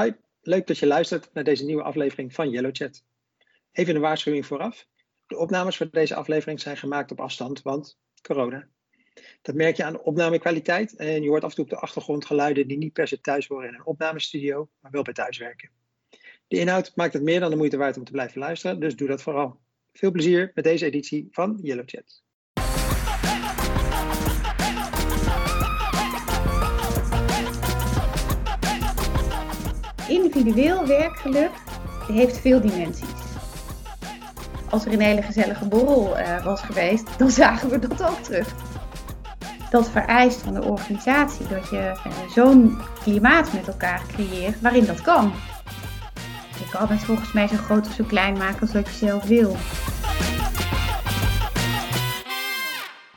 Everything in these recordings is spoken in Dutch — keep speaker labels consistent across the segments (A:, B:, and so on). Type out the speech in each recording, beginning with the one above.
A: Hi, leuk dat je luistert naar deze nieuwe aflevering van Yellow Chat. Even een waarschuwing vooraf. De opnames voor deze aflevering zijn gemaakt op afstand, want corona. Dat merk je aan de opnamekwaliteit en je hoort af en toe op de achtergrond geluiden die niet per se thuis horen in een opnamestudio, maar wel bij thuiswerken. De inhoud maakt het meer dan de moeite waard om te blijven luisteren, dus doe dat vooral. Veel plezier met deze editie van Yellow Chat.
B: Individueel werkgeluk heeft veel dimensies. Als er een hele gezellige borrel uh, was geweest, dan zagen we dat ook terug. Dat vereist van de organisatie dat je uh, zo'n klimaat met elkaar creëert waarin dat kan. Je kan het volgens mij zo groot of zo klein maken als dat je zelf wil.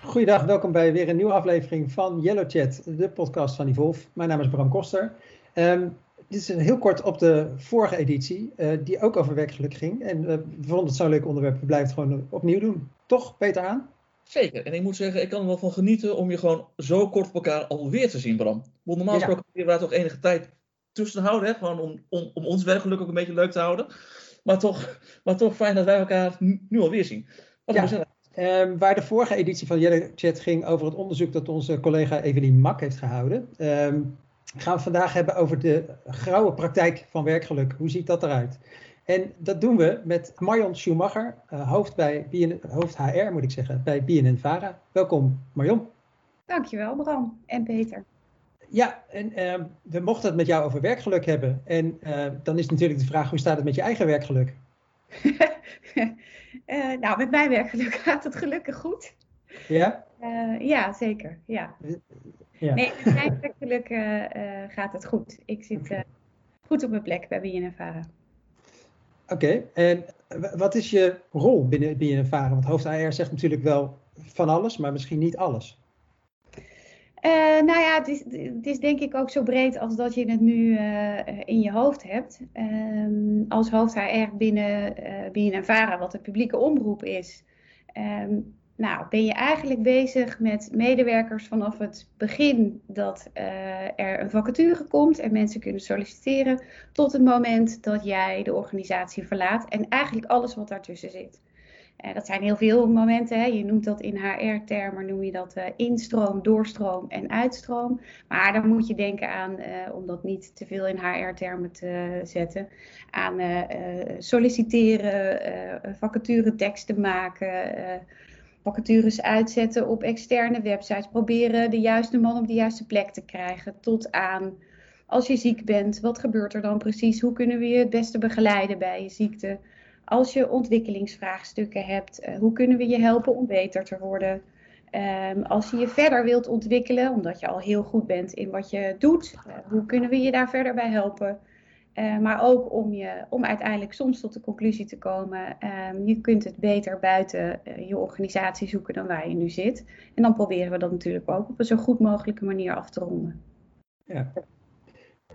A: Goedendag, welkom bij weer een nieuwe aflevering van Yellow Chat, de podcast van Evolve. Mijn naam is Bram Koster. Um, dit is een heel kort op de vorige editie, uh, die ook over werkgeluk ging. En uh, we vonden het zo'n leuk onderwerp, we blijven het gewoon opnieuw doen. Toch, Peter aan?
C: Zeker. En ik moet zeggen, ik kan er wel van genieten om je gewoon zo kort op elkaar alweer te zien, Bram. Want normaal gesproken ja. we toch enige tijd tussen houden, hè? gewoon om, om, om ons werkgeluk ook een beetje leuk te houden. Maar toch, maar toch fijn dat wij elkaar nu alweer zien. Wat
A: ja. Um, waar de vorige editie van Jelle Chat ging over het onderzoek dat onze collega Evelien Mak heeft gehouden. Um, gaan we vandaag hebben over de grauwe praktijk van werkgeluk. Hoe ziet dat eruit? En dat doen we met Marion Schumacher, uh, hoofd, bij BN, hoofd HR moet ik zeggen, bij BNN-Vara. Welkom Marion.
B: Dankjewel Bram en Peter.
A: Ja, en uh, we mochten het met jou over werkgeluk hebben. En uh, dan is natuurlijk de vraag, hoe staat het met je eigen werkgeluk?
B: uh, nou, met mijn werkgeluk gaat het gelukkig goed.
A: Ja?
B: Ja, zeker. Ja. Ja. Nee, met mijn werkgeluk gaat het goed. Ik zit goed op mijn plek bij BNNVARA.
A: Oké, okay. en wat is je rol binnen BNNVARA? Want hoofd AR zegt natuurlijk wel van alles, maar misschien niet alles.
B: Uh, nou ja, het is, het is, denk ik ook zo breed als dat je het nu uh, in je hoofd hebt. Um, als hoofd HR binnen uh, BNNVARA, wat de publieke omroep is, um, nou, ben je eigenlijk bezig met medewerkers vanaf het begin dat uh, er een vacature komt en mensen kunnen solliciteren, tot het moment dat jij de organisatie verlaat en eigenlijk alles wat daartussen zit. Uh, dat zijn heel veel momenten. Hè. Je noemt dat in HR-termen, noem je dat uh, instroom, doorstroom en uitstroom. Maar dan moet je denken aan, om dat niet te veel in HR-termen te zetten, aan solliciteren, vacatureteksten maken vacatures uitzetten op externe websites. Proberen de juiste man op de juiste plek te krijgen. Tot aan als je ziek bent, wat gebeurt er dan precies? Hoe kunnen we je het beste begeleiden bij je ziekte? Als je ontwikkelingsvraagstukken hebt, uh, hoe kunnen we je helpen om beter te worden? Um, als je je verder wilt ontwikkelen, omdat je al heel goed bent in wat je doet, uh, hoe kunnen we je daar verder bij helpen? Uh, maar ook om, je, om uiteindelijk soms tot de conclusie te komen, um, je kunt het beter buiten uh, je organisatie zoeken dan waar je nu zit. En dan proberen we dat natuurlijk ook op een zo goed mogelijke manier af te ronden.
A: Ja.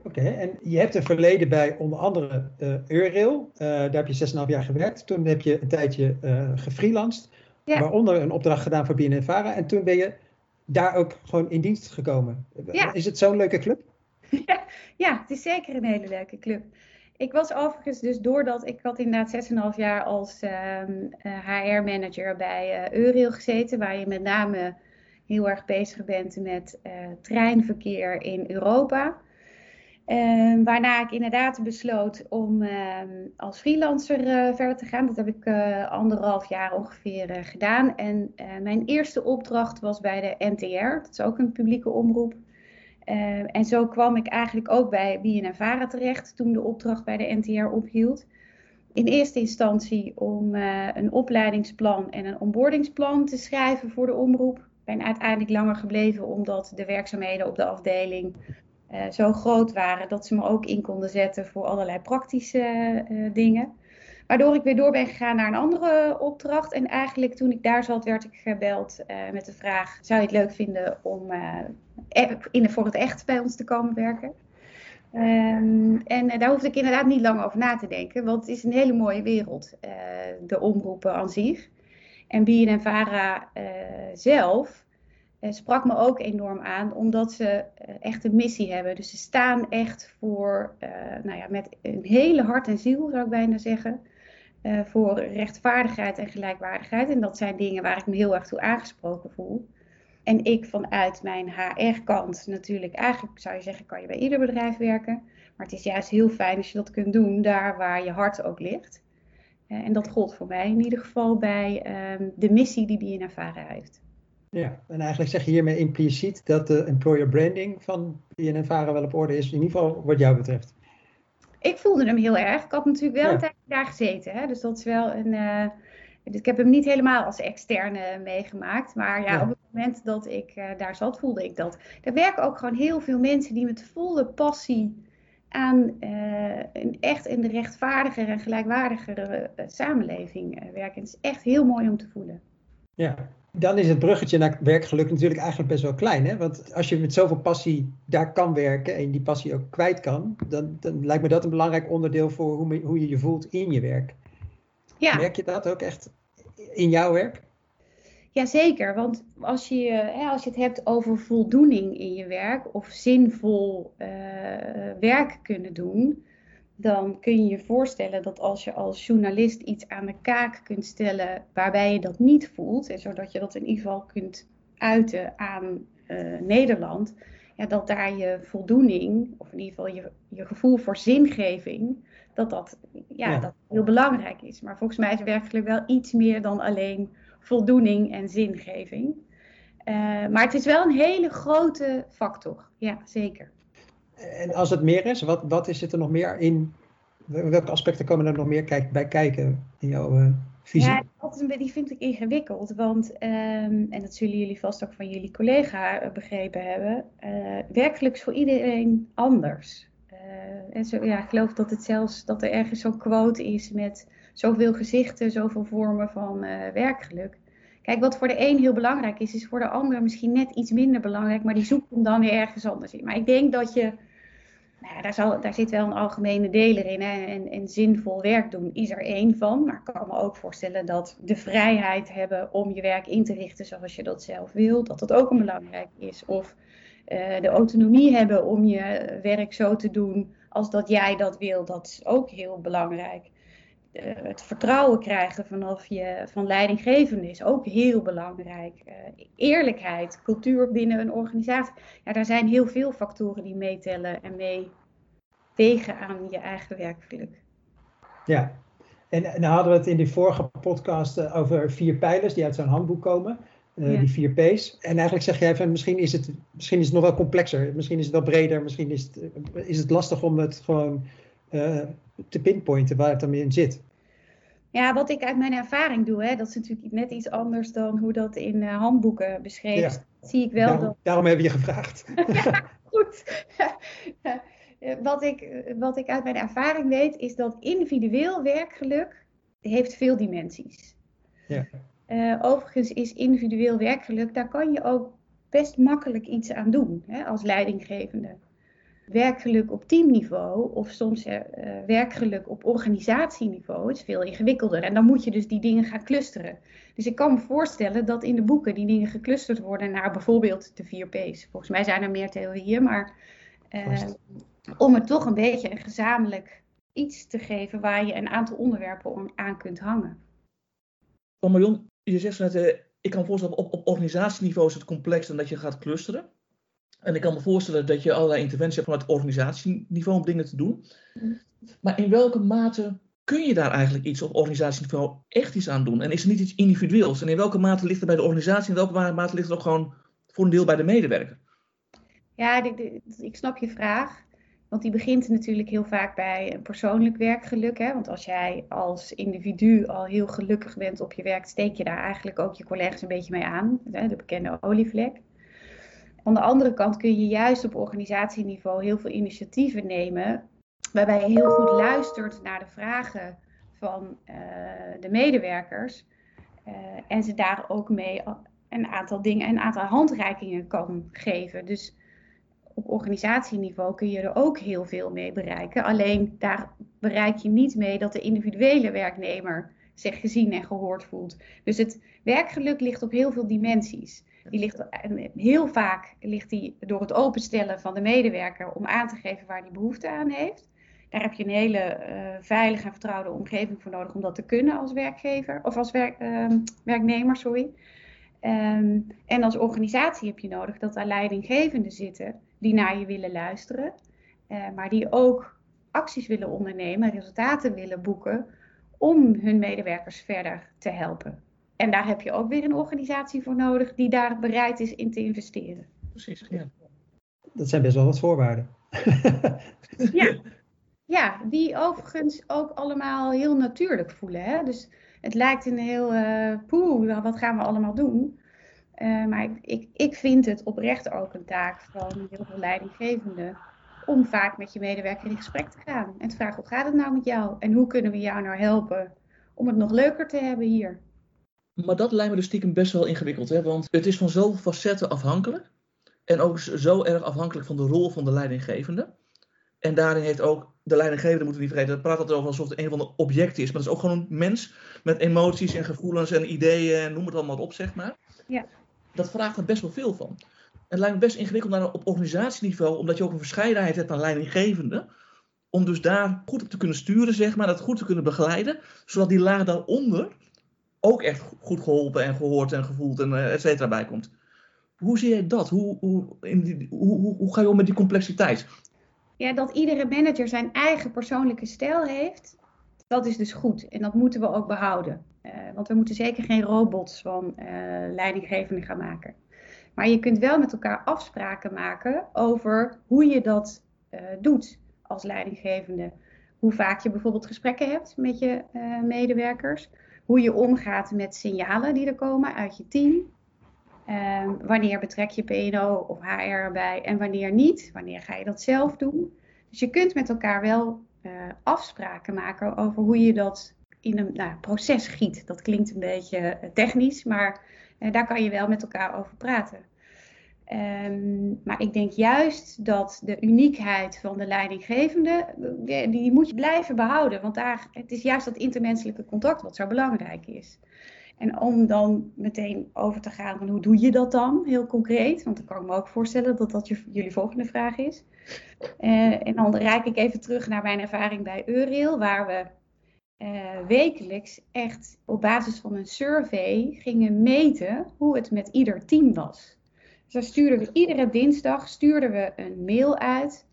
A: Oké, okay, en je hebt een verleden bij onder andere uh, Eurail. daar heb je 6,5 jaar gewerkt. Toen heb je een tijdje gefreelanced, ja. waaronder een opdracht gedaan voor BNNVARA. En toen ben je daar ook gewoon in dienst gekomen. Ja. Is het zo'n leuke club?
B: Ja, het is zeker een hele leuke club. Ik was overigens dus doordat ik had inderdaad 6,5 jaar als HR-manager bij uh, Eurail gezeten, waar je met name heel erg bezig bent met uh, treinverkeer in Europa. Um, waarna ik inderdaad besloot om um, als freelancer uh, verder te gaan. Dat heb ik uh, anderhalf jaar ongeveer uh, gedaan. En mijn eerste opdracht was bij de NTR, dat is ook een publieke omroep. Uh, en zo kwam ik eigenlijk ook bij BNNVARA terecht toen de opdracht bij de NTR ophield. In eerste instantie om uh, een opleidingsplan en een onboardingsplan te schrijven voor de omroep. Ik ben uiteindelijk langer gebleven omdat de werkzaamheden op de afdeling uh, zo groot waren dat ze me ook in konden zetten voor allerlei praktische dingen. Waardoor ik weer door ben gegaan naar een andere opdracht. En eigenlijk toen ik daar zat, werd ik gebeld uh, met de vraag: zou je het leuk vinden om uh, in, voor het echt bij ons te komen werken? Um, en daar hoefde ik inderdaad niet lang over na te denken, want het is een hele mooie wereld, de omroepen aan zich. En BNN Vara zelf sprak me ook enorm aan, omdat ze echt een missie hebben. Dus ze staan echt voor, nou ja, met een hele hart en ziel, zou ik bijna zeggen, voor rechtvaardigheid en gelijkwaardigheid. En dat zijn dingen waar ik me heel erg toe aangesproken voel. En ik vanuit mijn HR-kant natuurlijk, eigenlijk zou je zeggen, kan je bij ieder bedrijf werken. Maar het is juist heel fijn als je dat kunt doen daar waar je hart ook ligt. Eh, en dat gold voor mij in ieder geval bij ehm, de missie die BNNVARA heeft.
D: Ja, en eigenlijk zeg je hiermee impliciet dat de employer branding van BNNVARA wel op orde is, in ieder geval wat jou betreft.
B: Ik voelde hem heel erg. Ik had natuurlijk wel ja. een tijd daar gezeten. Hè? Dus dat is wel een. Uh, ik heb hem niet helemaal als externe meegemaakt. Maar ja, op het moment dat ik uh, daar zat, voelde ik dat. Er werken ook gewoon heel veel mensen die met volle passie aan uh, een echt in de rechtvaardigere en gelijkwaardigere samenleving werken. Het is echt heel mooi om te voelen.
D: Ja, dan is het bruggetje naar werkgeluk natuurlijk eigenlijk best wel klein. Hè? Want als je met zoveel passie daar kan werken en die passie ook kwijt kan, dan, dan lijkt me dat een belangrijk onderdeel voor hoe, hoe je je voelt in je werk. Ja. Merk je dat ook echt in jouw werk?
B: Jazeker, want als je, hè, als je het hebt over voldoening in je werk of zinvol uh, werk kunnen doen, dan kun je je voorstellen dat als je als journalist iets aan de kaak kunt stellen waarbij je dat niet voelt, en zodat je dat in ieder geval kunt uiten aan uh, Nederland, ja, dat daar je voldoening, of in ieder geval je, je gevoel voor zingeving, dat dat, ja, ja. dat heel belangrijk is. Maar volgens mij is werkelijk wel iets meer dan alleen voldoening en zingeving. Uh, maar het is wel een hele grote factor. Ja, zeker.
D: En als het meer is, wat, wat is het er nog meer in? Welke aspecten komen er nog meer bij kijken in jouw uh, visie?
B: Ja, dat een, die vind ik ingewikkeld. Want, um, en dat zullen jullie vast ook van jullie collega uh, begrepen hebben, werkelijk is voor iedereen anders. en zo, ja, ik geloof dat het zelfs dat er ergens zo'n quote is met zoveel gezichten, zoveel vormen van werkgeluk. Kijk, wat voor de een heel belangrijk is, is voor de ander misschien net iets minder belangrijk, maar die zoekt hem dan weer ergens anders in. Maar ik denk dat je, nou daar, daar zit wel een algemene deler in. Hè? En, zinvol werk doen is er één van. Maar ik kan me ook voorstellen dat de vrijheid hebben om je werk in te richten zoals je dat zelf wil, dat dat ook een belangrijk is. Of uh, de autonomie hebben om je werk zo te doen als dat jij dat wil, dat is ook heel belangrijk. Uh, het vertrouwen krijgen vanaf je van leidinggevende is ook heel belangrijk. Uh, eerlijkheid, cultuur binnen een organisatie. Ja, daar zijn heel veel factoren die meetellen en meewegen aan je eigen werkgeluk.
D: Ja, en nou hadden we het in die vorige podcast uh, over vier pijlers die uit zo'n handboek komen. Ja. Die vier P's. En eigenlijk zeg jij van misschien is, het, misschien is het nog wel complexer. Misschien is het wel breder. Misschien is het, is het lastig om het gewoon te pinpointen waar het dan in zit.
B: Ja, wat ik uit mijn ervaring doe, hè, dat is natuurlijk net iets anders dan hoe dat in uh, handboeken beschreven is. Ja. Zie ik wel
D: daarom,
B: dat...
D: daarom hebben we je gevraagd.
B: ja, goed. wat, ik, wat ik uit mijn ervaring weet, is dat individueel werkgeluk heeft veel dimensies.
D: Ja.
B: Uh, overigens is individueel werkgeluk, daar kan je ook best makkelijk iets aan doen hè, als leidinggevende werkgeluk op teamniveau of soms uh, werkgeluk op organisatieniveau is veel ingewikkelder. En dan moet je dus die dingen gaan clusteren. Dus ik kan me voorstellen dat in de boeken die dingen geclusterd worden naar bijvoorbeeld de 4 P's. Volgens mij zijn er meer theorieën, maar uh, om het toch een beetje een gezamenlijk iets te geven waar je een aantal onderwerpen aan kunt hangen.
C: Oh Marion, je zegt net, ik kan me voorstellen op, op organisatieniveau is het complex en dat je gaat clusteren. En ik kan me voorstellen dat je allerlei interventies hebt vanuit organisatieniveau om dingen te doen. Maar in welke mate kun je daar eigenlijk iets op organisatieniveau echt iets aan doen? En is er niet iets individueels? En in welke mate ligt het bij de organisatie en in welke mate ligt het ook gewoon voor een deel bij de medewerker?
B: Ja, ik snap je vraag. Want die begint natuurlijk heel vaak bij een persoonlijk werkgeluk. Hè? Want als jij als individu al heel gelukkig bent op je werk, steek je daar eigenlijk ook je collega's een beetje mee aan. De bekende olievlek. Aan de andere kant kun je juist op organisatieniveau heel veel initiatieven nemen, waarbij je heel goed luistert naar de vragen van uh, de medewerkers uh, en ze daar ook mee een aantal dingen, een aantal handreikingen kan geven. Dus op organisatieniveau kun je er ook heel veel mee bereiken. Alleen daar bereik je niet mee dat de individuele werknemer zich gezien en gehoord voelt. Dus het werkgeluk ligt op heel veel dimensies. Die ligt, heel vaak ligt die door het openstellen van de medewerker om aan te geven waar die behoefte aan heeft. Daar heb je een hele uh, veilige en vertrouwde omgeving voor nodig om dat te kunnen als werkgever of als uh, werknemer. Sorry. Um, en als organisatie heb je nodig dat er leidinggevenden zitten die naar je willen luisteren, uh, maar die ook acties willen ondernemen, resultaten willen boeken om hun medewerkers verder te helpen. En daar heb je ook weer een organisatie voor nodig die daar bereid is in te investeren.
C: Precies, ja.
D: Dat zijn best wel wat voorwaarden.
B: ja. ja, die overigens ook allemaal heel natuurlijk voelen. Hè? Dus het lijkt een heel uh, poeh, wat gaan we allemaal doen? Uh, maar ik, ik, ik vind het oprecht ook een taak van heel veel leidinggevenden om vaak met je medewerker in gesprek te gaan. En te vragen, hoe gaat het nou met jou? En hoe kunnen we jou nou helpen om het nog leuker te hebben hier?
C: Maar dat lijkt me dus stiekem best wel ingewikkeld. Hè? Want het is van zoveel facetten afhankelijk. En ook zo erg afhankelijk van de rol van de leidinggevende. En daarin heeft ook de leidinggevende, moeten we niet vergeten, dat praat altijd over alsof het een van de objecten is. Maar het is ook gewoon een mens met emoties en gevoelens en ideeën en noem het allemaal op, zeg maar.
B: Ja.
C: Dat vraagt er best wel veel van. Het lijkt me best ingewikkeld naar, op organisatieniveau, omdat je ook een verscheidenheid hebt aan leidinggevenden. Om dus daar goed op te kunnen sturen, zeg maar, dat goed te kunnen begeleiden. Zodat die laag daaronder ook echt goed geholpen en gehoord en gevoeld en uh, et cetera bij komt. Hoe zie jij dat? Hoe, hoe, hoe, hoe, ga je om met die complexiteit?
B: Ja, dat iedere manager zijn eigen persoonlijke stijl heeft, dat is dus goed. En dat moeten we ook behouden. Uh, want we moeten zeker geen robots van uh, leidinggevenden gaan maken. Maar je kunt wel met elkaar afspraken maken over hoe je dat doet als leidinggevende. Hoe vaak je bijvoorbeeld gesprekken hebt met je medewerkers hoe je omgaat met signalen die er komen uit je team. Um, wanneer betrek je PNO of HR erbij en wanneer niet? Wanneer ga je dat zelf doen? Dus je kunt met elkaar wel uh, afspraken maken over hoe je dat in een nou, proces giet. Dat klinkt een beetje eh, technisch, maar uh, daar kan je wel met elkaar over praten. Um, maar ik denk juist dat de uniekheid van de leidinggevende, die, die, moet je blijven behouden. Want daar, het is juist dat intermenselijke contact wat zo belangrijk is. En om dan meteen over te gaan van hoe doe je dat dan, heel concreet. Want dan kan ik me ook voorstellen dat dat jullie volgende vraag is. Uh, en dan reik ik even terug naar mijn ervaring bij Eurail, waar we wekelijks echt op basis van een survey gingen meten hoe het met ieder team was. Dus stuurden we iedere dinsdag stuurden we een mail uit.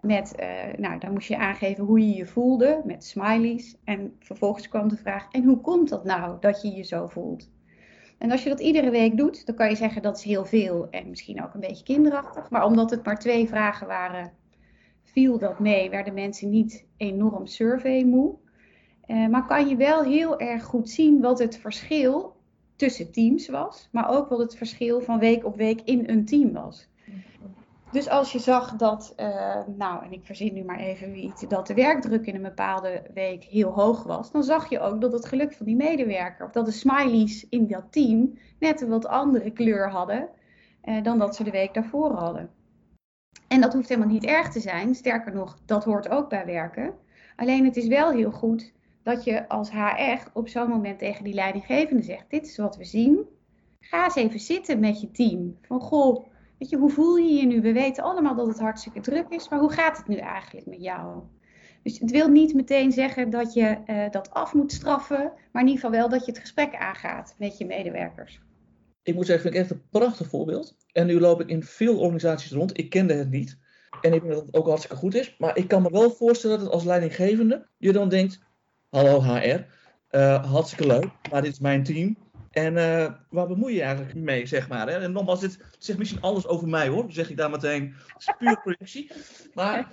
B: Met, uh, nou, dan moest je aangeven hoe je je voelde met smileys. En vervolgens kwam de vraag: en hoe komt dat nou dat je je zo voelt? En als je dat iedere week doet, dan kan je zeggen dat is heel veel en misschien ook een beetje kinderachtig. Maar omdat het maar twee vragen waren, viel dat mee. Werden mensen niet enorm survey moe. Uh, maar kan je wel heel erg goed zien wat het verschil tussen teams was, maar ook wat het verschil van week op week in een team was. Dus als je zag dat, uh, nou, en ik verzin nu maar even iets, dat de werkdruk in een bepaalde week heel hoog was, dan zag je ook dat het geluk van die medewerker, of dat de smileys in dat team net een wat andere kleur hadden uh, dan dat ze de week daarvoor hadden. En dat hoeft helemaal niet erg te zijn, sterker nog, dat hoort ook bij werken. Alleen het is wel heel goed dat je als HR op zo'n moment tegen die leidinggevende zegt: Dit is wat we zien. Ga eens even zitten met je team. Van goh, weet je, hoe voel je je nu? We weten allemaal dat het hartstikke druk is, maar hoe gaat het nu eigenlijk met jou? Dus het wil niet meteen zeggen dat je uh, dat af moet straffen, maar in ieder geval wel dat je het gesprek aangaat met je medewerkers.
C: Ik moet zeggen, vind ik echt een prachtig voorbeeld. En nu loop ik in veel organisaties rond. Ik kende het niet. En ik denk dat het ook hartstikke goed is. Maar ik kan me wel voorstellen dat als leidinggevende je dan denkt: hallo HR, uh, eh, hartstikke leuk, maar dit is mijn team. En uh, waar bemoei je eigenlijk mee, zeg maar. Hè? En nogmaals, dit zegt misschien alles over mij hoor, zeg ik daar meteen. Het is puur projectie. Maar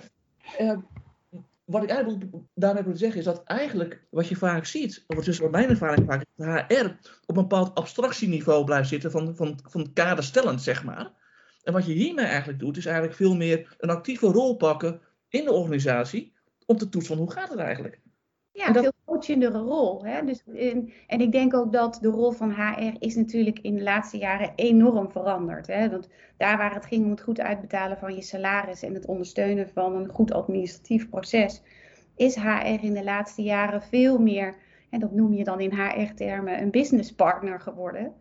C: uh, wat ik eigenlijk daarmee wil zeggen is dat eigenlijk wat je vaak ziet, of tussen wat mijn ervaring vaak is, dat HR op een bepaald abstractieniveau blijft zitten van, van, van kaderstellend, zeg maar. En wat je hiermee eigenlijk doet, is eigenlijk veel meer een actieve rol pakken in de organisatie om te toetsen van hoe gaat het eigenlijk.
B: Ja, een veel coachendere rol. Hè? Dus, en, en ik denk ook dat de rol van HR is natuurlijk in de laatste jaren enorm veranderd. Hè? Want daar waar het ging om het goed uitbetalen van je salaris en het ondersteunen van een goed administratief proces, is HR in de laatste jaren veel meer, en dat noem je dan in HR-termen, een business partner geworden.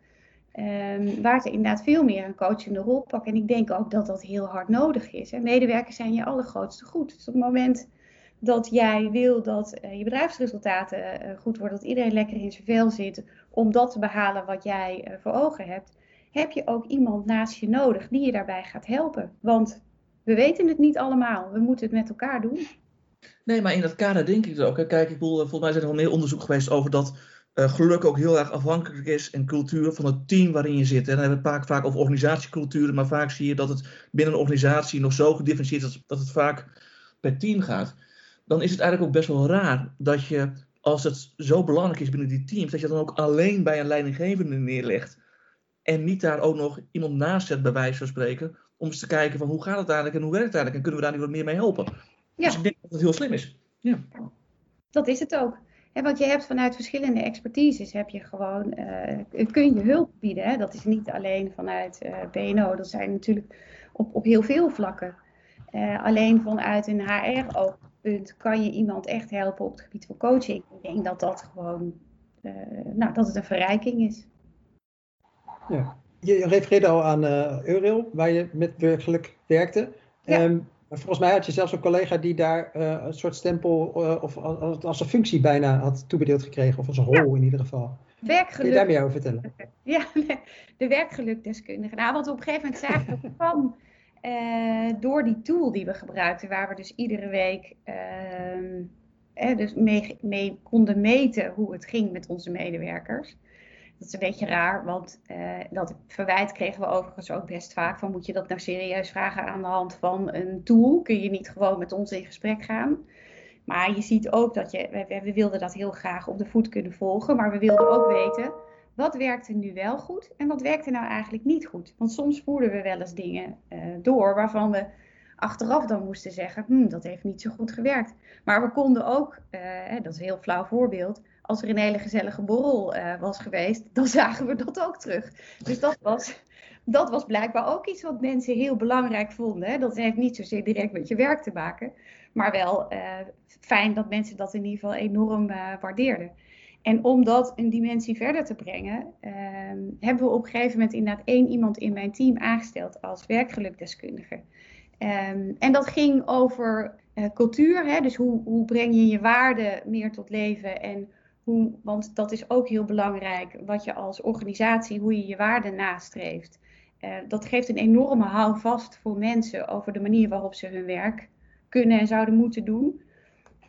B: Um, waar ze inderdaad veel meer een coachende rol pakken. En ik denk ook dat dat heel hard nodig is. Hè. Medewerkers zijn je allergrootste goed. Dus op het moment dat jij wil dat uh, je bedrijfsresultaten uh, goed worden, dat iedereen lekker in zijn vel zit, om dat te behalen wat jij uh, voor ogen hebt, heb je ook iemand naast je nodig die je daarbij gaat helpen. Want we weten het niet allemaal. We moeten het met elkaar doen.
C: Nee, maar in dat kader denk ik er ook. Kijk, ik bedoel, volgens mij zijn er al meer onderzoek geweest over dat geluk ook heel erg afhankelijk is en cultuur van het team waarin je zit. En dan hebben we het vaak, vaak over organisatieculturen, maar vaak zie je dat het binnen een organisatie nog zo gedifferentieerd is dat het vaak per team gaat. Dan is het eigenlijk ook best wel raar dat je, als het zo belangrijk is binnen die teams, dat je dan ook alleen bij een leidinggevende neerlegt. En niet daar ook nog iemand naast zet, bij wijze van spreken, om eens te kijken van hoe gaat het eigenlijk en hoe werkt het eigenlijk en kunnen we daar niet wat meer mee helpen. Ja. Dus ik denk dat het heel slim is. Ja.
B: Dat is het ook. En want je hebt vanuit verschillende expertises heb je gewoon, uh, kun je hulp bieden. Hè? Dat is niet alleen vanuit uh, eh, BNO, dat zijn natuurlijk op, op heel veel vlakken. Uh, alleen vanuit een Kan je iemand echt helpen op het gebied van coaching. Ik denk dat dat gewoon, nou, dat het een verrijking is.
D: Ja. Je refereerde al aan Euril, waar je met werkelijk werkte. Ja. Um, volgens mij had je zelfs een collega die daar uh, een soort stempel uh, of als, als, een functie bijna had toebedeeld gekregen, of als een rol in ieder geval.
B: Werkgeluk. Kun
D: je daar meer over vertellen?
B: Ja, de werkgelukdeskundige. Nou, wat we op een gegeven moment zagen, dat kwam uh, door die tool die we gebruikten, waar we dus iedere week ehm, dus mee, mee konden meten hoe het ging met onze medewerkers. Dat is een beetje raar, want uh, dat verwijt kregen we overigens ook best vaak. Van moet je dat nou serieus vragen aan de hand van een tool? Kun je niet gewoon met ons in gesprek gaan? Maar je ziet ook dat je, we, we wilden dat heel graag op de voet kunnen volgen. Maar we wilden ook weten, wat werkte nu wel goed en wat werkte nou eigenlijk niet goed? Want soms voerden we wel eens dingen uh, door waarvan we achteraf dan moesten zeggen, hm, dat heeft niet zo goed gewerkt. Maar we konden ook, uh, dat is een heel flauw voorbeeld, als er een hele gezellige borrel uh, was geweest, dan zagen we dat ook terug. Dus dat was, dat was blijkbaar ook iets wat mensen heel belangrijk vonden. Hè? Dat heeft niet zozeer direct met je werk te maken, maar wel fijn dat mensen dat in ieder geval enorm waardeerden. En om dat een dimensie verder te brengen, ehm, hebben we op een gegeven moment inderdaad één iemand in mijn team aangesteld als werkgelukdeskundige. Um, en dat ging over cultuur, hè? dus hoe, hoe breng je je waarden meer tot leven en hoe, want dat is ook heel belangrijk, wat je als organisatie, hoe je je waarden nastreeft. Uh, dat geeft een enorme houvast voor mensen over de manier waarop ze hun werk kunnen en zouden moeten doen.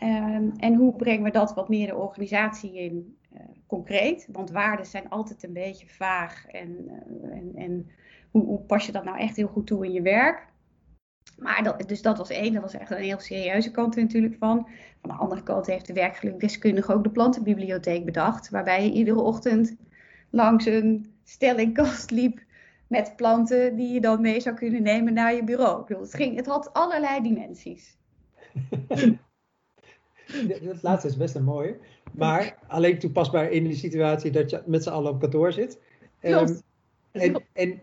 B: Um, en hoe brengen we dat wat meer de organisatie in uh, concreet? Want waarden zijn altijd een beetje vaag. En, uh, en, en hoe, hoe, pas je dat nou echt heel goed toe in je werk? Maar dat, dus dat was één, dat was echt een heel serieuze kant natuurlijk van. Van de andere kant heeft de werkgelukdeskundige ook de plantenbibliotheek bedacht. Waarbij je iedere ochtend langs een stellingkast liep met planten die je dan mee zou kunnen nemen naar je bureau. Ik het, ging, het had allerlei dimensies.
D: Dat laatste is best een mooie. Maar alleen toepasbaar in de situatie dat je met z'n allen op kantoor zit. Um, en, en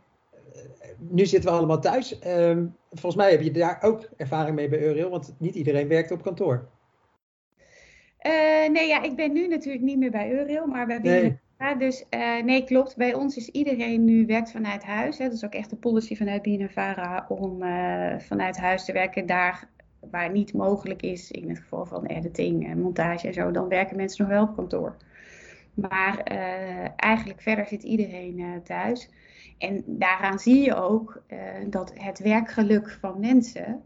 D: nu zitten we allemaal thuis. Um, volgens mij heb je daar ook ervaring mee bij Euril, want niet iedereen werkt op kantoor.
B: Uh, nee, ja, ik ben nu natuurlijk niet meer bij Euril, maar bij nee. Ja, dus uh, nee, klopt. Bij ons is iedereen nu werkt vanuit huis. Hè. Dat is ook echt de policy vanuit BNNVARA om uh, vanuit huis te werken. Daar waar niet mogelijk is, in het geval van editing en montage en zo, dan werken mensen nog wel op kantoor. Maar eigenlijk verder zit iedereen thuis. En daaraan zie je ook uh, dat het werkgeluk van mensen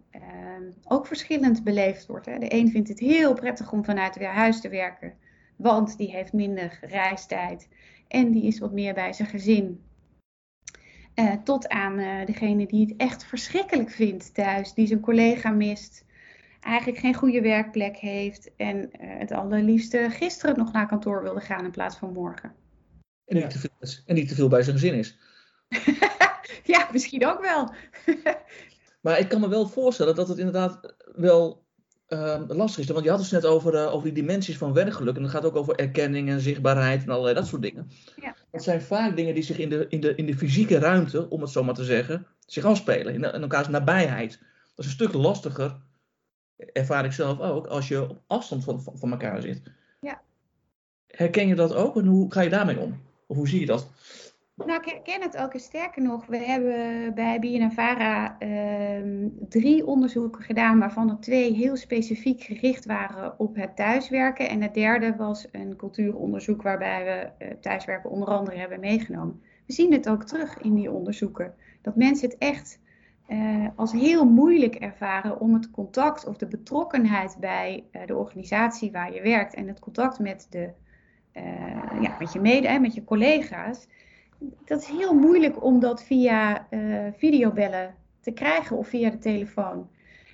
B: ook verschillend beleefd wordt. Hè. De een vindt het heel prettig om vanuit weer huis te werken, want die heeft minder reistijd en die is wat meer bij zijn gezin. Tot aan degene die het echt verschrikkelijk vindt thuis, die zijn collega mist, eigenlijk geen goede werkplek heeft en het allerliefste gisteren nog naar kantoor wilde gaan in plaats van morgen.
C: En niet, te veel, en niet te veel bij zijn gezin is.
B: ja, misschien ook wel.
C: maar ik kan me wel voorstellen dat het inderdaad wel uh, lastig is. Want je had het net over, uh, over die dimensies van werkgeluk. En dat gaat ook over erkenning en zichtbaarheid en allerlei dat soort dingen. Ja. Het zijn vaak dingen die zich in de, in, de, in de fysieke ruimte, om het zo maar te zeggen, zich afspelen. In, in elkaars nabijheid. Dat is een stuk lastiger, ervaar ik zelf ook, als je op afstand van, van, van elkaar zit. Ja. Herken je dat ook en hoe ga je daarmee om? Of hoe zie je dat?
B: Nou, ik herken het ook. Sterker nog, we hebben bij BNNVARA ehm drie onderzoeken gedaan, waarvan er twee heel specifiek gericht waren op het thuiswerken. En het derde was een cultuuronderzoek waarbij we uh, thuiswerken onder andere hebben meegenomen. We zien het ook terug in die onderzoeken. Dat mensen het echt uh, als heel moeilijk ervaren om het contact of de betrokkenheid bij uh, de organisatie waar je werkt en het contact met, de, ja, met je mede, met je collega's dat is heel moeilijk om dat via videobellen te krijgen of via de telefoon.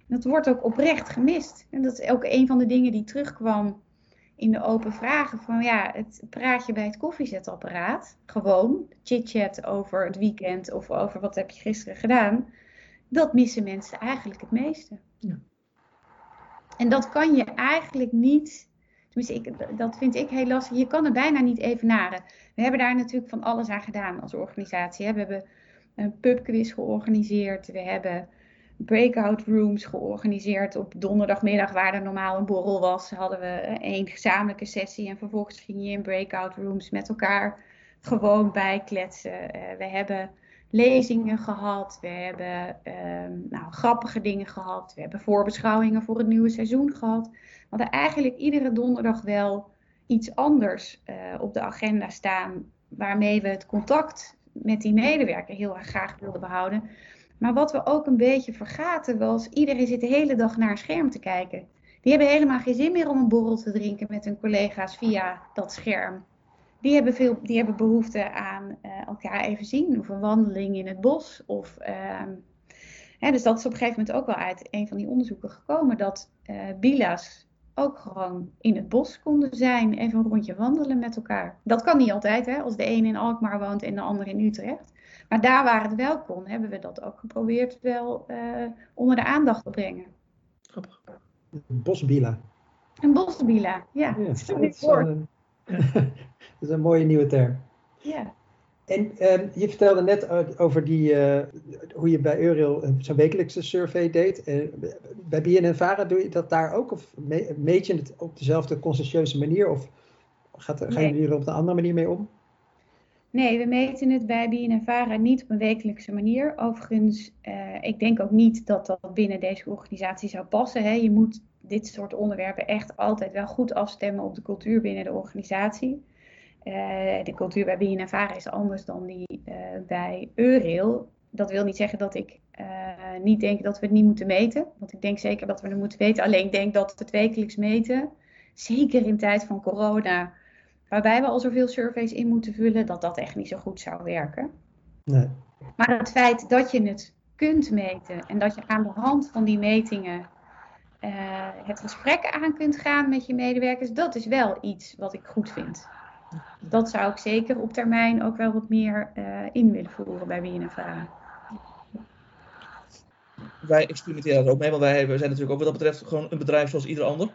B: Dat wordt ook oprecht gemist. En dat is ook een van de dingen die terugkwam in de open vragen. Van ja, het praatje bij het koffiezetapparaat. Gewoon chit-chat over het weekend of over wat heb je gisteren gedaan. Dat missen mensen eigenlijk het meeste. Ja. En dat kan je eigenlijk niet Tenminste, ik, dat vind ik heel lastig. Je kan er bijna niet evenaren. We hebben daar natuurlijk van alles aan gedaan als organisatie. We hebben een pubquiz georganiseerd. We hebben breakout rooms georganiseerd. Op donderdagmiddag, waar er normaal een borrel was, hadden we één gezamenlijke sessie. En vervolgens ging je in breakout rooms met elkaar gewoon bijkletsen. Uh, we hebben lezingen gehad. We hebben uh, nou, grappige dingen gehad. We hebben voorbeschouwingen voor het nieuwe seizoen gehad. We hadden eigenlijk iedere donderdag wel iets anders uh, op de agenda staan. Waarmee we het contact met die medewerker heel erg graag wilden behouden. Maar wat we ook een beetje vergaten was, iedereen zit de hele dag naar een scherm te kijken. Die hebben helemaal geen zin meer om een borrel te drinken met hun collega's via dat scherm die hebben, veel, die hebben behoefte aan uh, elkaar even zien. Of een wandeling in het bos. Of, uh, hè, dus dat is op een gegeven moment ook wel uit een van die onderzoeken gekomen. Dat uh, bila's ook gewoon in het bos konden zijn. Even een rondje wandelen met elkaar. Dat kan niet altijd, hè, als de een in Alkmaar woont en de ander in Utrecht. Maar daar waar het wel kon, hebben we dat ook geprobeerd wel uh, onder de aandacht te brengen.
A: Bosbila.
B: Een bosbila, ja. ja dat is een
A: is een mooie nieuwe term.
B: Ja.
A: En um, je vertelde net over die, uh, hoe je bij Eurail zo'n wekelijkse survey deed. Uh, bij BNNVARA doe je dat daar ook? Of meet je het op dezelfde conscientieuze manier? Of gaat, nee. gaan jullie er op een andere manier mee om?
B: Nee, we meten het bij BNNVARA niet op een wekelijkse manier. Overigens, uh, ik denk ook niet dat dat binnen deze organisatie zou passen. Hè. Je moet dit soort onderwerpen echt altijd wel goed afstemmen op de cultuur binnen de organisatie. Uh, de cultuur bij BNNVARA is anders dan die uh, bij Eurail. Dat wil niet zeggen dat ik uh, niet denk dat we het niet moeten meten. Want ik denk zeker dat we het moeten weten. Alleen ik denk dat het wekelijks meten, zeker in tijd van corona, waarbij we al zoveel surveys in moeten vullen, dat dat echt niet zo goed zou werken.
A: Nee.
B: Maar het feit dat je het kunt meten en dat je aan de hand van die metingen het gesprek aan kunt gaan met je medewerkers, dat is wel iets wat ik goed vind. Dat zou ik zeker op termijn ook wel wat meer uh, in willen voeren bij BNNVARA.
C: Wij experimenteren er ook mee, want wij zijn natuurlijk ook wat dat betreft gewoon een bedrijf zoals ieder ander.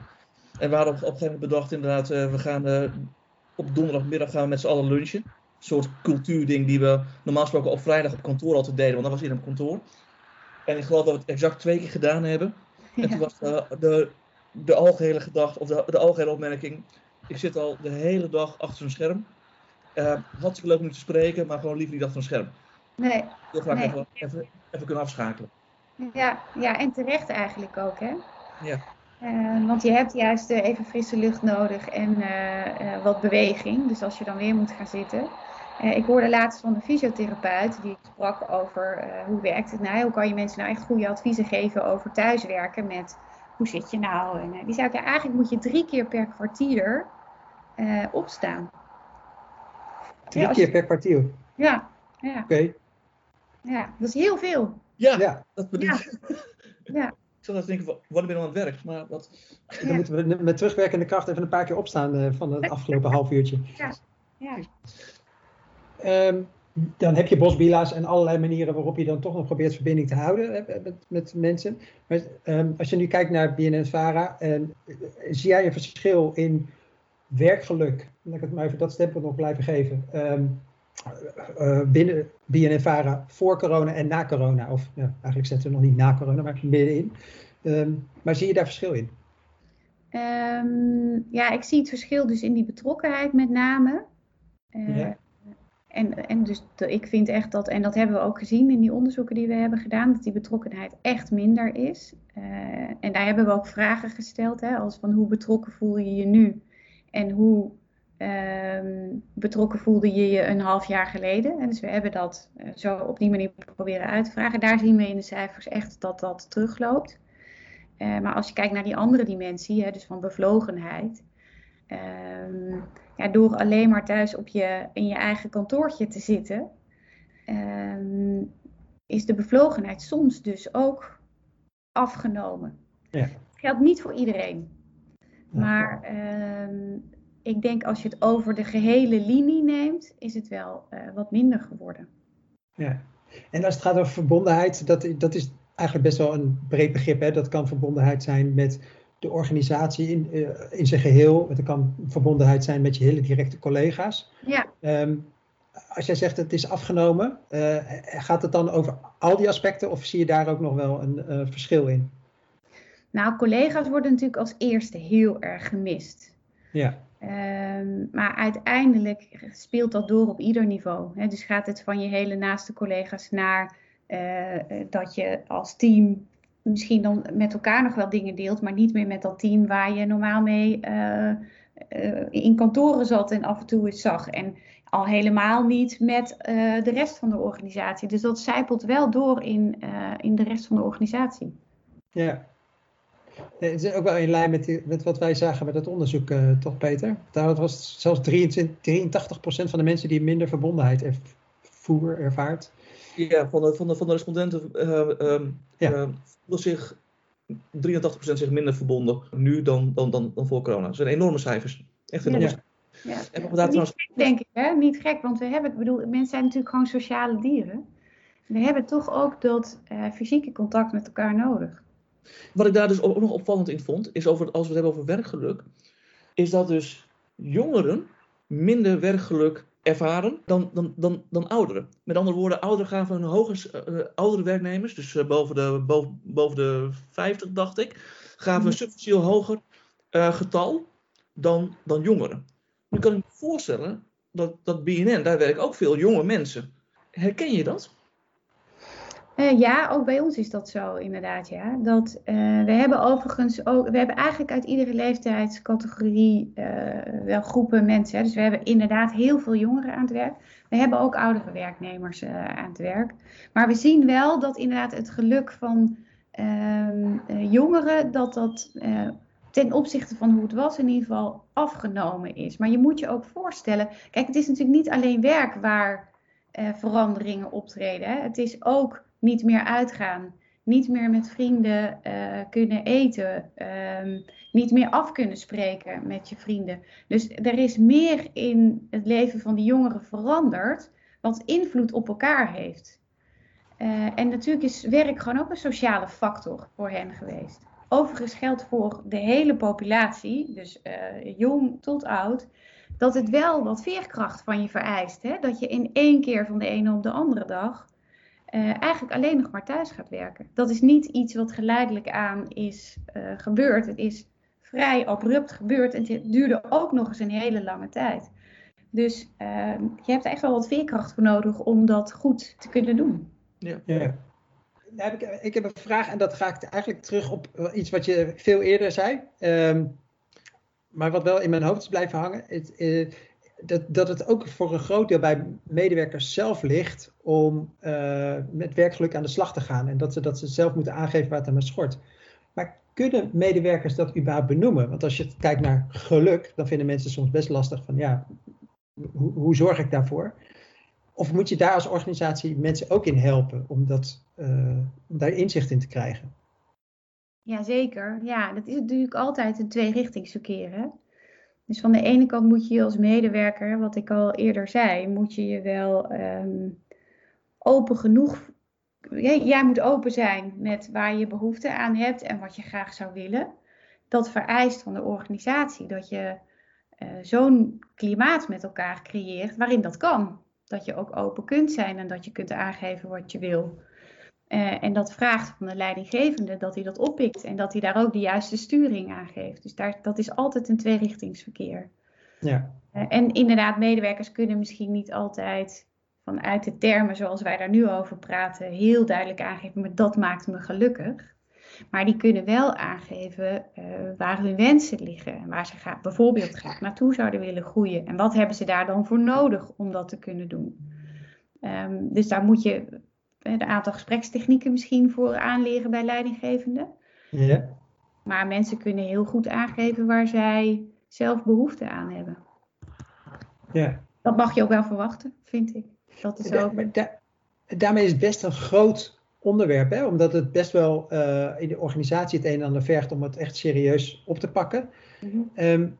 C: En we hadden op, op een gegeven moment bedacht inderdaad, uh, we gaan op donderdagmiddag gaan we met z'n allen lunchen. Een soort cultuurding die we normaal gesproken op vrijdag op kantoor altijd deden, want dat was in een kantoor. En ik geloof dat we het exact twee keer gedaan hebben. En toen was de, de, de algehele gedachte, of de, de algehele opmerking. Ik zit al de hele dag achter een scherm. Uh, hartstikke leuk om te spreken, maar gewoon liever niet achter een scherm.
B: Nee.
C: Heel graag
B: nee.
C: even, even, even kunnen afschakelen.
B: Ja, ja, en terecht eigenlijk ook, hè?
C: Ja.
B: Uh, want je hebt juist uh, even frisse lucht nodig en uh, wat beweging. Dus als je dan weer moet gaan zitten. ik hoorde laatst van een fysiotherapeut die sprak over hoe werkt het nou? Hoe kan je mensen nou echt goede adviezen geven over thuiswerken met hoe zit je nou? En die zei ja, eigenlijk moet je drie keer per kwartier opstaan.
A: Drie ja, keer je... per kwartier?
B: Ja. ja.
A: Oké. Okay.
B: Ja, dat is heel veel.
C: Ja, ja. dat bedoel ik.
B: Ja.
C: Ik zat denken, wat ben je aan het werk? Maar wat...
A: Dan moeten we met terugwerkende kracht even een paar keer opstaan uh, van het afgelopen half uurtje.
B: Ja. ja.
A: Um, dan heb je bosbila's en allerlei manieren waarop je dan toch nog probeert verbinding te houden met, met mensen. Maar um, als je nu kijkt naar BNN-VARA, um, zie jij een verschil in werkgeluk? Laat ik het maar even dat stempel nog blijven geven. Uh, binnen BNNVARA voor corona en na corona. Of ja, eigenlijk zetten we nog niet na corona, maar middenin. Um, maar zie je daar verschil in?
B: Um, ja, ik zie het verschil dus in die betrokkenheid met name. Uh, ja. En, en dus ik vind echt dat, en dat hebben we ook gezien in die onderzoeken die we hebben gedaan, dat die betrokkenheid echt minder is. Uh, en daar hebben we ook vragen gesteld, hè, als van hoe betrokken voel je je nu en hoe uh, betrokken voelde je je een half jaar geleden. En dus we hebben dat uh, zo op die manier proberen uit te vragen. Daar zien we in de cijfers echt dat dat terugloopt. Uh, maar als je kijkt naar die andere dimensie, hè, dus van bevlogenheid, Um, ja, door alleen maar thuis op je, in je eigen kantoortje te zitten, um, is de bevlogenheid soms dus ook afgenomen. Ja. Dat geldt niet voor iedereen. Maar um, ik denk als je het over de gehele linie neemt, is het wel uh, wat minder geworden.
A: Ja, en als het gaat over verbondenheid, dat, dat is eigenlijk best wel een breed begrip. Hè? Dat kan verbondenheid zijn met de organisatie in, uh, in zijn geheel. Het kan verbondenheid zijn met je hele directe collega's.
B: Ja.
A: Um, als jij zegt het is afgenomen, uh, gaat het dan over al die aspecten of zie je daar ook nog wel een verschil in?
B: Nou, collega's worden natuurlijk als eerste heel erg gemist.
A: Ja.
B: Um, maar uiteindelijk speelt dat door op ieder niveau. Hè? Dus gaat het van je hele naaste collega's naar dat je als team misschien dan met elkaar nog wel dingen deelt, maar niet meer met dat team waar je normaal mee uh, uh, in kantoren zat en af en toe eens zag. En al helemaal niet met de rest van de organisatie. Dus dat zijpelt wel door in, in de rest van de organisatie.
A: Ja. Het is ook wel in lijn met, die, met wat wij zagen met het onderzoek, toch Peter? Daar was zelfs 23, 83% van de mensen die minder verbondenheid ervoer, ervaart.
C: Ja, van de, van de, van de respondenten uh, um, ja. uh, voelde zich 83% zich minder verbonden nu dan, dan, dan, dan voor corona. Dat zijn enorme cijfers. Echt enorme
B: ja. Ja. En Niet trouwens... gek, denk ik, hè? Niet gek, want we hebben, ik bedoel, mensen zijn natuurlijk gewoon sociale dieren. We hebben toch ook dat uh, fysieke contact met elkaar nodig.
C: Wat ik daar dus ook nog opvallend in vond, is over, als we het hebben over werkgeluk, is dat dus jongeren minder werkgeluk ervaren dan, dan, dan, dan ouderen. Met andere woorden, ouderen gaven een hoger, uh, oudere werknemers, dus uh, boven, de, boven, boven de 50 dacht ik, gaven een substantieel hoger uh, getal dan, dan jongeren. Nu kan ik me voorstellen dat, dat BNN, daar werken ook veel jonge mensen. Herken je dat?
B: Uh, ja, ook bij ons is dat zo inderdaad. Ja. Dat, uh, we hebben overigens ook, we hebben eigenlijk uit iedere leeftijdscategorie uh, wel groepen mensen. Hè. Dus we hebben inderdaad heel veel jongeren aan het werk. We hebben ook oudere werknemers aan het werk. Maar we zien wel dat inderdaad het geluk van ehm, jongeren, dat dat ten opzichte van hoe het was in ieder geval afgenomen is. Maar je moet je ook voorstellen, kijk, het is natuurlijk niet alleen werk waar veranderingen optreden. Hè. Het is ook niet meer uitgaan, niet meer met vrienden uh, kunnen eten, um, niet meer af kunnen spreken met je vrienden. Dus er is meer in het leven van die jongeren veranderd, wat invloed op elkaar heeft. Uh, en natuurlijk is werk gewoon ook een sociale factor voor hen geweest. Overigens geldt voor de hele populatie, dus uh, jong tot oud, dat het wel wat veerkracht van je vereist. Hè? Dat je in één keer van de ene op de andere dag uh, eigenlijk alleen nog maar thuis gaat werken. Dat is niet iets wat geleidelijk aan is uh, gebeurd. Het is vrij abrupt gebeurd en het duurde ook nog eens een hele lange tijd. Dus uh, je hebt echt wel wat veerkracht voor nodig om dat goed te kunnen doen.
A: Ja. ja. Nou, heb ik, ik, heb een vraag en dat ga ik eigenlijk terug op iets wat je veel eerder zei. Um, maar wat wel in mijn hoofd is blijven hangen. Het, dat, dat het ook voor een groot deel bij medewerkers zelf ligt om uh, met werkgeluk aan de slag te gaan. En dat ze, dat ze zelf moeten aangeven waar het aan schort. Maar kunnen medewerkers dat überhaupt benoemen? Want als je kijkt naar geluk, dan vinden mensen soms best lastig van ja, hoe, hoe zorg ik daarvoor? Of moet je daar als organisatie mensen ook in helpen om, dat, uh, om daar inzicht in te krijgen?
B: Jazeker. Ja, dat is natuurlijk altijd een tweerichtingsverkeer. Hè? Dus van de ene kant moet je als medewerker, wat ik al eerder zei, moet je je wel um, open genoeg. Jij moet open zijn met waar je behoefte aan hebt en wat je graag zou willen. Dat vereist van de organisatie dat je uh, zo'n klimaat met elkaar creëert waarin dat kan. Dat je ook open kunt zijn en dat je kunt aangeven wat je wil. Uh, en dat vraagt van de leidinggevende dat hij dat oppikt en dat hij daar ook de juiste sturing aan geeft. Dus daar, dat is altijd een tweerichtingsverkeer.
A: Ja.
B: en inderdaad, medewerkers kunnen misschien niet altijd vanuit de termen zoals wij daar nu over praten heel duidelijk aangeven, maar dat maakt me gelukkig. Maar die kunnen wel aangeven uh, waar hun wensen liggen. En waar ze gaat, bijvoorbeeld graag naartoe zouden willen groeien. En wat hebben ze daar dan voor nodig om dat te kunnen doen. Um, dus daar moet je een aantal gesprekstechnieken misschien voor aanleren bij leidinggevenden.
A: Ja.
B: Maar mensen kunnen heel goed aangeven waar zij zelf behoefte aan hebben.
A: Ja.
B: Dat mag je ook wel verwachten, vind ik. Dat is ook...
A: da daarmee is het best een groot onderwerp, hè? omdat het best wel uh, in de organisatie het een en ander vergt om het echt serieus op te pakken. Mm -hmm. um,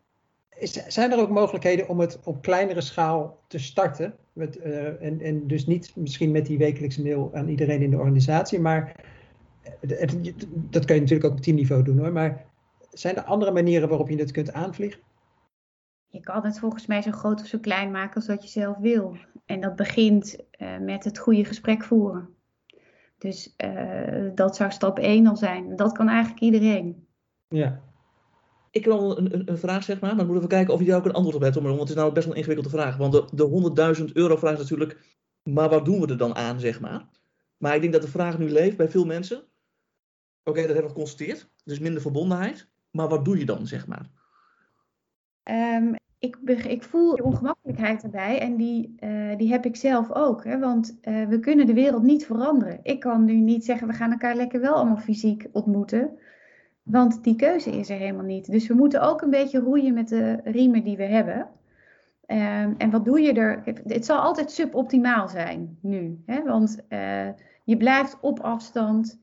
A: zijn er ook mogelijkheden om het op kleinere schaal te starten? Met, uh, en, en dus niet misschien met die wekelijkse mail aan iedereen in de organisatie, maar het, het, dat kun je natuurlijk ook op teamniveau doen hoor. Maar zijn er andere manieren waarop je het kunt aanvliegen?
B: Je kan het volgens mij zo groot of zo klein maken als dat je zelf wil. En dat begint uh, met het goede gesprek voeren. Dus uh, dat zou stap 1 al zijn. Dat kan eigenlijk iedereen.
A: Ja.
C: Ik heb al een, een, een, vraag, zeg maar. Maar we moeten even kijken of daar ook een antwoord op hebt. Want het is nou best wel een ingewikkelde vraag. Want de, de 100.000 euro vraag is natuurlijk... Maar wat doen we er dan aan, zeg maar? Maar ik denk dat de vraag nu leeft bij veel mensen. Oké, dat hebben we geconstateerd. Dus minder verbondenheid. Maar wat doe je dan, zeg maar?
B: Um, ik, ik, voel de ongemakkelijkheid erbij en die, uh, die heb ik zelf ook. Hè? Want uh, we kunnen de wereld niet veranderen. Ik kan nu niet zeggen, we gaan elkaar lekker wel allemaal fysiek ontmoeten. Want die keuze is er helemaal niet. Dus we moeten ook een beetje roeien met de riemen die we hebben. Um, en wat doe je er? Het zal altijd suboptimaal zijn nu. Hè? Want uh, je blijft op afstand.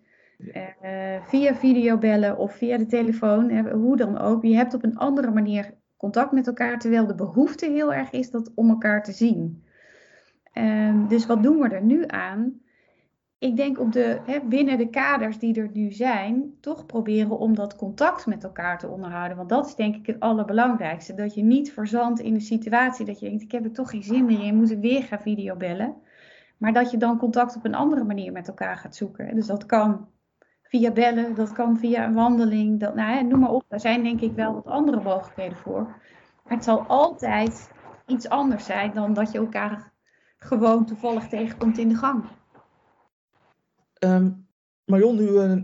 B: via videobellen of via de telefoon, hè, hoe dan ook. Je hebt op een andere manier contact met elkaar, terwijl de behoefte heel erg is dat om elkaar te zien. Um, dus wat doen we er nu aan? Ik denk de, hè, binnen de kaders die er nu zijn, toch proberen om dat contact met elkaar te onderhouden. Want dat is denk ik het allerbelangrijkste. Dat je niet verzandt in een situatie dat je denkt, ik heb er toch geen zin meer in, moet weer gaan videobellen. Maar dat je dan contact op een andere manier met elkaar gaat zoeken. Dus dat kan via bellen, dat kan via een wandeling, dat, nou, noem maar op. Daar zijn denk ik wel wat andere mogelijkheden voor. Maar het zal altijd iets anders zijn dan dat je elkaar gewoon toevallig tegenkomt in de gang.
C: Um, Marion, nu, uh,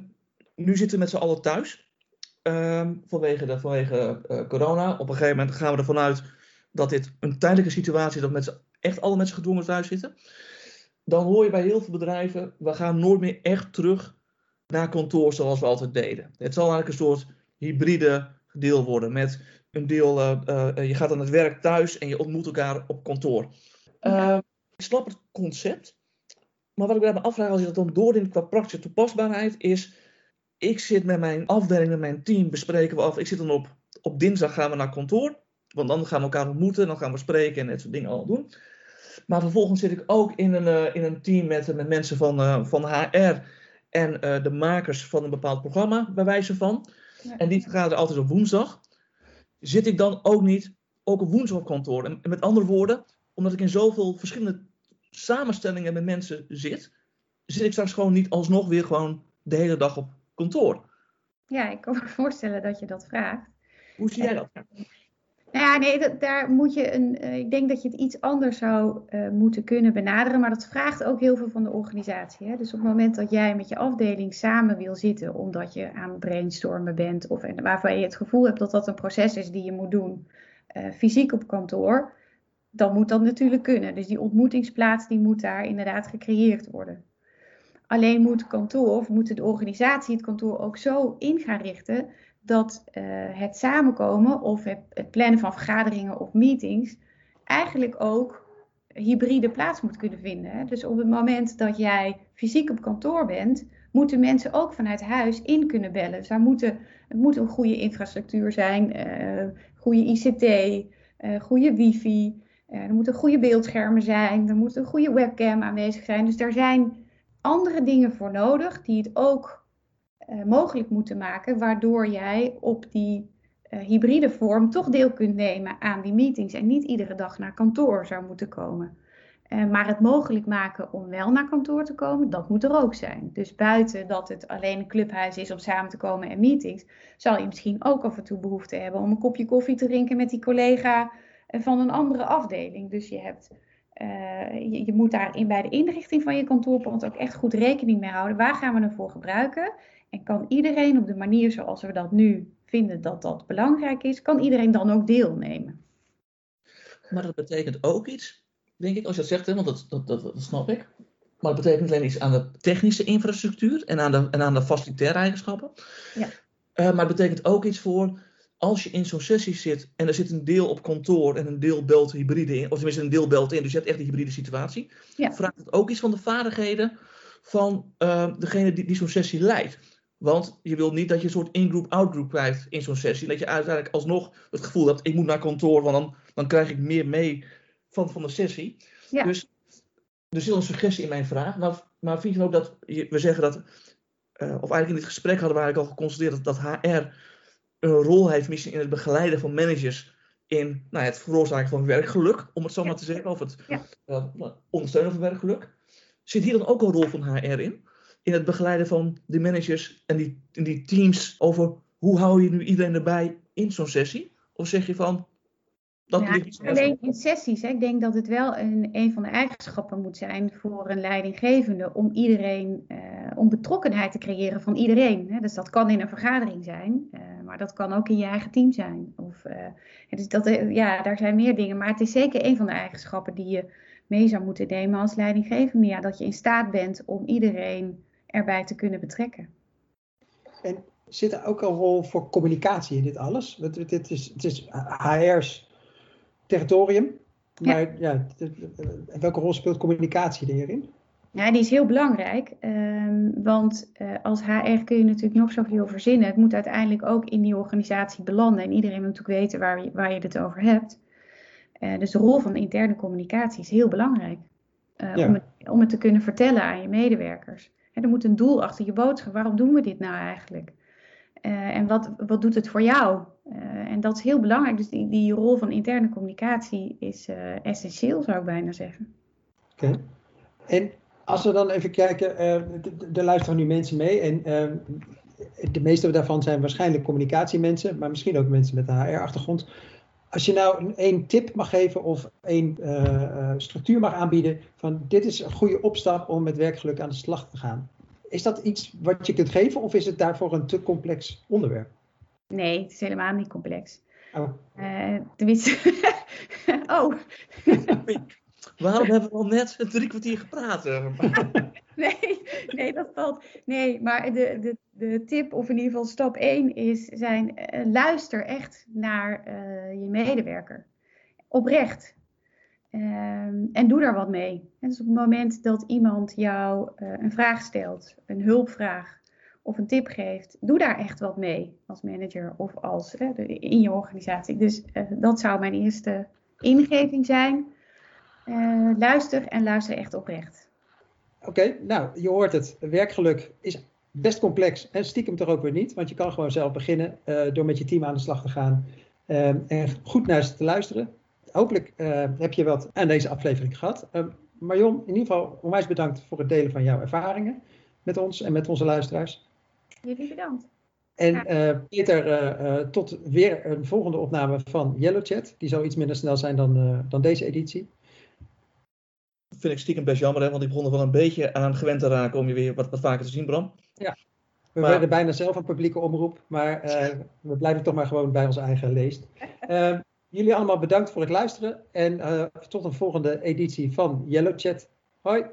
C: nu zitten we met z'n allen thuis. Um, vanwege de, vanwege, uh, corona. Op een gegeven moment gaan we ervan uit dat dit een tijdelijke situatie is. Dat echt alle mensen gedwongen thuis zitten. Dan hoor je bij heel veel bedrijven, we gaan nooit meer echt terug naar kantoor zoals we altijd deden. Het zal eigenlijk een soort hybride deel worden met een deel, uh, uh, je gaat aan het werk thuis en je ontmoet elkaar op kantoor. Uh, ik snap het concept, maar wat ik me afvraag als je dat dan doordringt qua praktische toepasbaarheid is, ik zit met mijn afdeling, met mijn team, bespreken we af, ik zit dan op, op dinsdag gaan we naar kantoor, want dan gaan we elkaar ontmoeten, dan gaan we spreken en dat soort dingen al doen. Maar vervolgens zit ik ook in een, in een team met, met mensen van, van HR en uh, de makers van een bepaald programma, bij wijze van. Ja. En die vergaderen altijd op woensdag. Zit ik dan ook niet ook op woensdag op kantoor? En, en met andere woorden, omdat ik in zoveel verschillende samenstellingen met mensen zit, zit ik straks gewoon niet alsnog weer gewoon de hele dag op kantoor.
B: Ja, ik kan me voorstellen dat je dat vraagt.
C: Hoe zie jij dat?
B: Nou ja, nee, dat, daar moet je een. Uh, ik denk dat je het iets anders zou uh, moeten kunnen benaderen, maar dat vraagt ook heel veel van de organisatie. Hè? Dus op het moment dat jij met je afdeling samen wil zitten, omdat je aan het brainstormen bent, of en waarvan je het gevoel hebt dat dat een proces is die je moet doen, uh, fysiek op kantoor, dan moet dat natuurlijk kunnen. Dus die ontmoetingsplaats die moet daar inderdaad gecreëerd worden. Alleen moet kantoor, of moet de organisatie het kantoor ook zo in gaan richten dat uh, het samenkomen of het, plannen van vergaderingen of meetings eigenlijk ook hybride plaats moet kunnen vinden. Dus op het moment dat jij fysiek op kantoor bent, moeten mensen ook vanuit huis in kunnen bellen. Moeten, het moet een goede infrastructuur zijn, uh, goede ICT, uh, goede wifi, er moeten goede beeldschermen zijn, er moet een goede webcam aanwezig zijn. Dus daar zijn andere dingen voor nodig die het ook uh, mogelijk moeten maken, waardoor jij op die uh, hybride vorm toch deel kunt nemen aan die meetings en niet iedere dag naar kantoor zou moeten komen. Maar het mogelijk maken om wel naar kantoor te komen, dat moet er ook zijn. Dus buiten dat het alleen een clubhuis is om samen te komen en meetings, zal je misschien ook af en toe behoefte hebben om een kopje koffie te drinken met die collega van een andere afdeling. Dus je hebt je, je, moet daar in, bij de inrichting van je kantoorpand ook echt goed rekening mee houden. Waar gaan we ervoor gebruiken? En kan iedereen op de manier zoals we dat nu vinden dat dat belangrijk is, kan iedereen dan ook deelnemen?
C: Maar dat betekent ook iets, denk ik, als je dat zegt, hè, want dat, dat, dat, dat snap ik. Maar het betekent alleen iets aan de technische infrastructuur en aan de, en aan de facilitaire eigenschappen. Ja. Uh, maar het betekent ook iets voor als je in zo'n sessie zit en er zit een deel op kantoor en een deel belt hybride in, of tenminste een deel belt in, dus je hebt echt een hybride situatie, ja. vraagt het ook iets van de vaardigheden van uh, degene die, die zo'n sessie leidt. Want je wilt niet dat je een soort in-group, out-group krijgt in zo'n sessie. Dat je uiteindelijk alsnog het gevoel hebt, ik moet naar kantoor, want dan, dan krijg ik meer mee van, van de sessie. Ja. Dus er zit een suggestie in mijn vraag. Maar, maar vind je ook dat, we zeggen dat, uh, of eigenlijk in dit gesprek hadden we eigenlijk al geconstateerd dat, dat HR een rol heeft misschien in het begeleiden van managers in nou, het veroorzaken van werkgeluk, om het zo maar te zeggen, of het ja. uh, ondersteunen van werkgeluk. Zit hier dan ook een rol van HR in? In het begeleiden van de managers en die, die teams over hoe hou je nu iedereen erbij in zo'n sessie? Of zeg je van,
B: dat ja, alleen in sessies. Hè. Ik denk dat het wel een, een van de eigenschappen moet zijn voor een leidinggevende om iedereen, uh, om betrokkenheid te creëren van iedereen. Hè. Dus dat kan in een vergadering zijn, uh, maar dat kan ook in je eigen team zijn. Of, uh, dus dat, ja, daar zijn meer dingen. Maar het is zeker een van de eigenschappen die je mee zou moeten nemen als leidinggevende. Ja, dat je in staat bent om iedereen erbij te kunnen betrekken.
A: En zit er ook een rol voor communicatie in dit alles? Want dit is, het is HR's territorium. Maar ja, welke rol speelt communicatie hierin?
B: Ja, die is heel belangrijk. Um, want uh, als HR kun je natuurlijk nog zoveel verzinnen. Het moet uiteindelijk ook in die organisatie belanden. En iedereen moet natuurlijk weten waar, je, waar je het over hebt. Uh, dus de rol van interne communicatie is heel belangrijk. Uh, ja. om, het, om het te kunnen vertellen aan je medewerkers. er moet een doel achter je boodschap. Waarom doen we dit nou eigenlijk? en wat, wat doet het voor jou? En dat is heel belangrijk. Dus die, die rol van interne communicatie is essentieel, zou ik bijna zeggen.
A: Oké. En als we dan even kijken, uh, er luisteren nu mensen mee. En de meeste daarvan zijn waarschijnlijk communicatiemensen, maar misschien ook mensen met een HR-achtergrond. Als je nou één tip mag geven of één structuur mag aanbieden van dit is een goede opstap om met werkgeluk aan de slag te gaan. Is dat iets wat je kunt geven of is het daarvoor een te complex onderwerp?
B: Nee, het is helemaal niet complex. Oh. Uh, tenminste. oh.
C: Waarom hebben we al net drie kwartier gepraat?
B: nee, nee, dat valt. Nee, maar de, de, de tip, of in ieder geval stap 1, is zijn, uh, luister echt naar uh, je medewerker. Oprecht. Um, en doe daar wat mee. En dus op het moment dat iemand jou een vraag stelt, een hulpvraag, of een tip geeft, doe daar echt wat mee als manager of als in je organisatie. Dus dat zou mijn eerste ingeving zijn. Uh, luister en luister echt oprecht.
A: Oké, nou je hoort het. Werkgeluk is best complex en stiekem toch ook weer niet, want je kan gewoon zelf beginnen uh, door met je team aan de slag te gaan en goed naar ze te luisteren. Hopelijk heb je wat aan deze aflevering gehad. Marion, in ieder geval onwijs bedankt voor het delen van jouw ervaringen met ons en met onze luisteraars.
B: Jullie bedankt.
A: En uh, Peter, uh, uh, tot weer een volgende opname van Yellow Chat. Die zal iets minder snel zijn dan, dan deze editie.
C: Vind ik stiekem best jammer, hè, want ik begon er wel een beetje aan gewend te raken om je weer wat, wat vaker te zien, Bram.
A: Ja, we maar... werden bijna zelf een publieke omroep, maar we blijven toch maar gewoon bij ons eigen leest. Ehm, jullie allemaal bedankt voor het luisteren en tot een volgende editie van Yellow Chat. Hoi!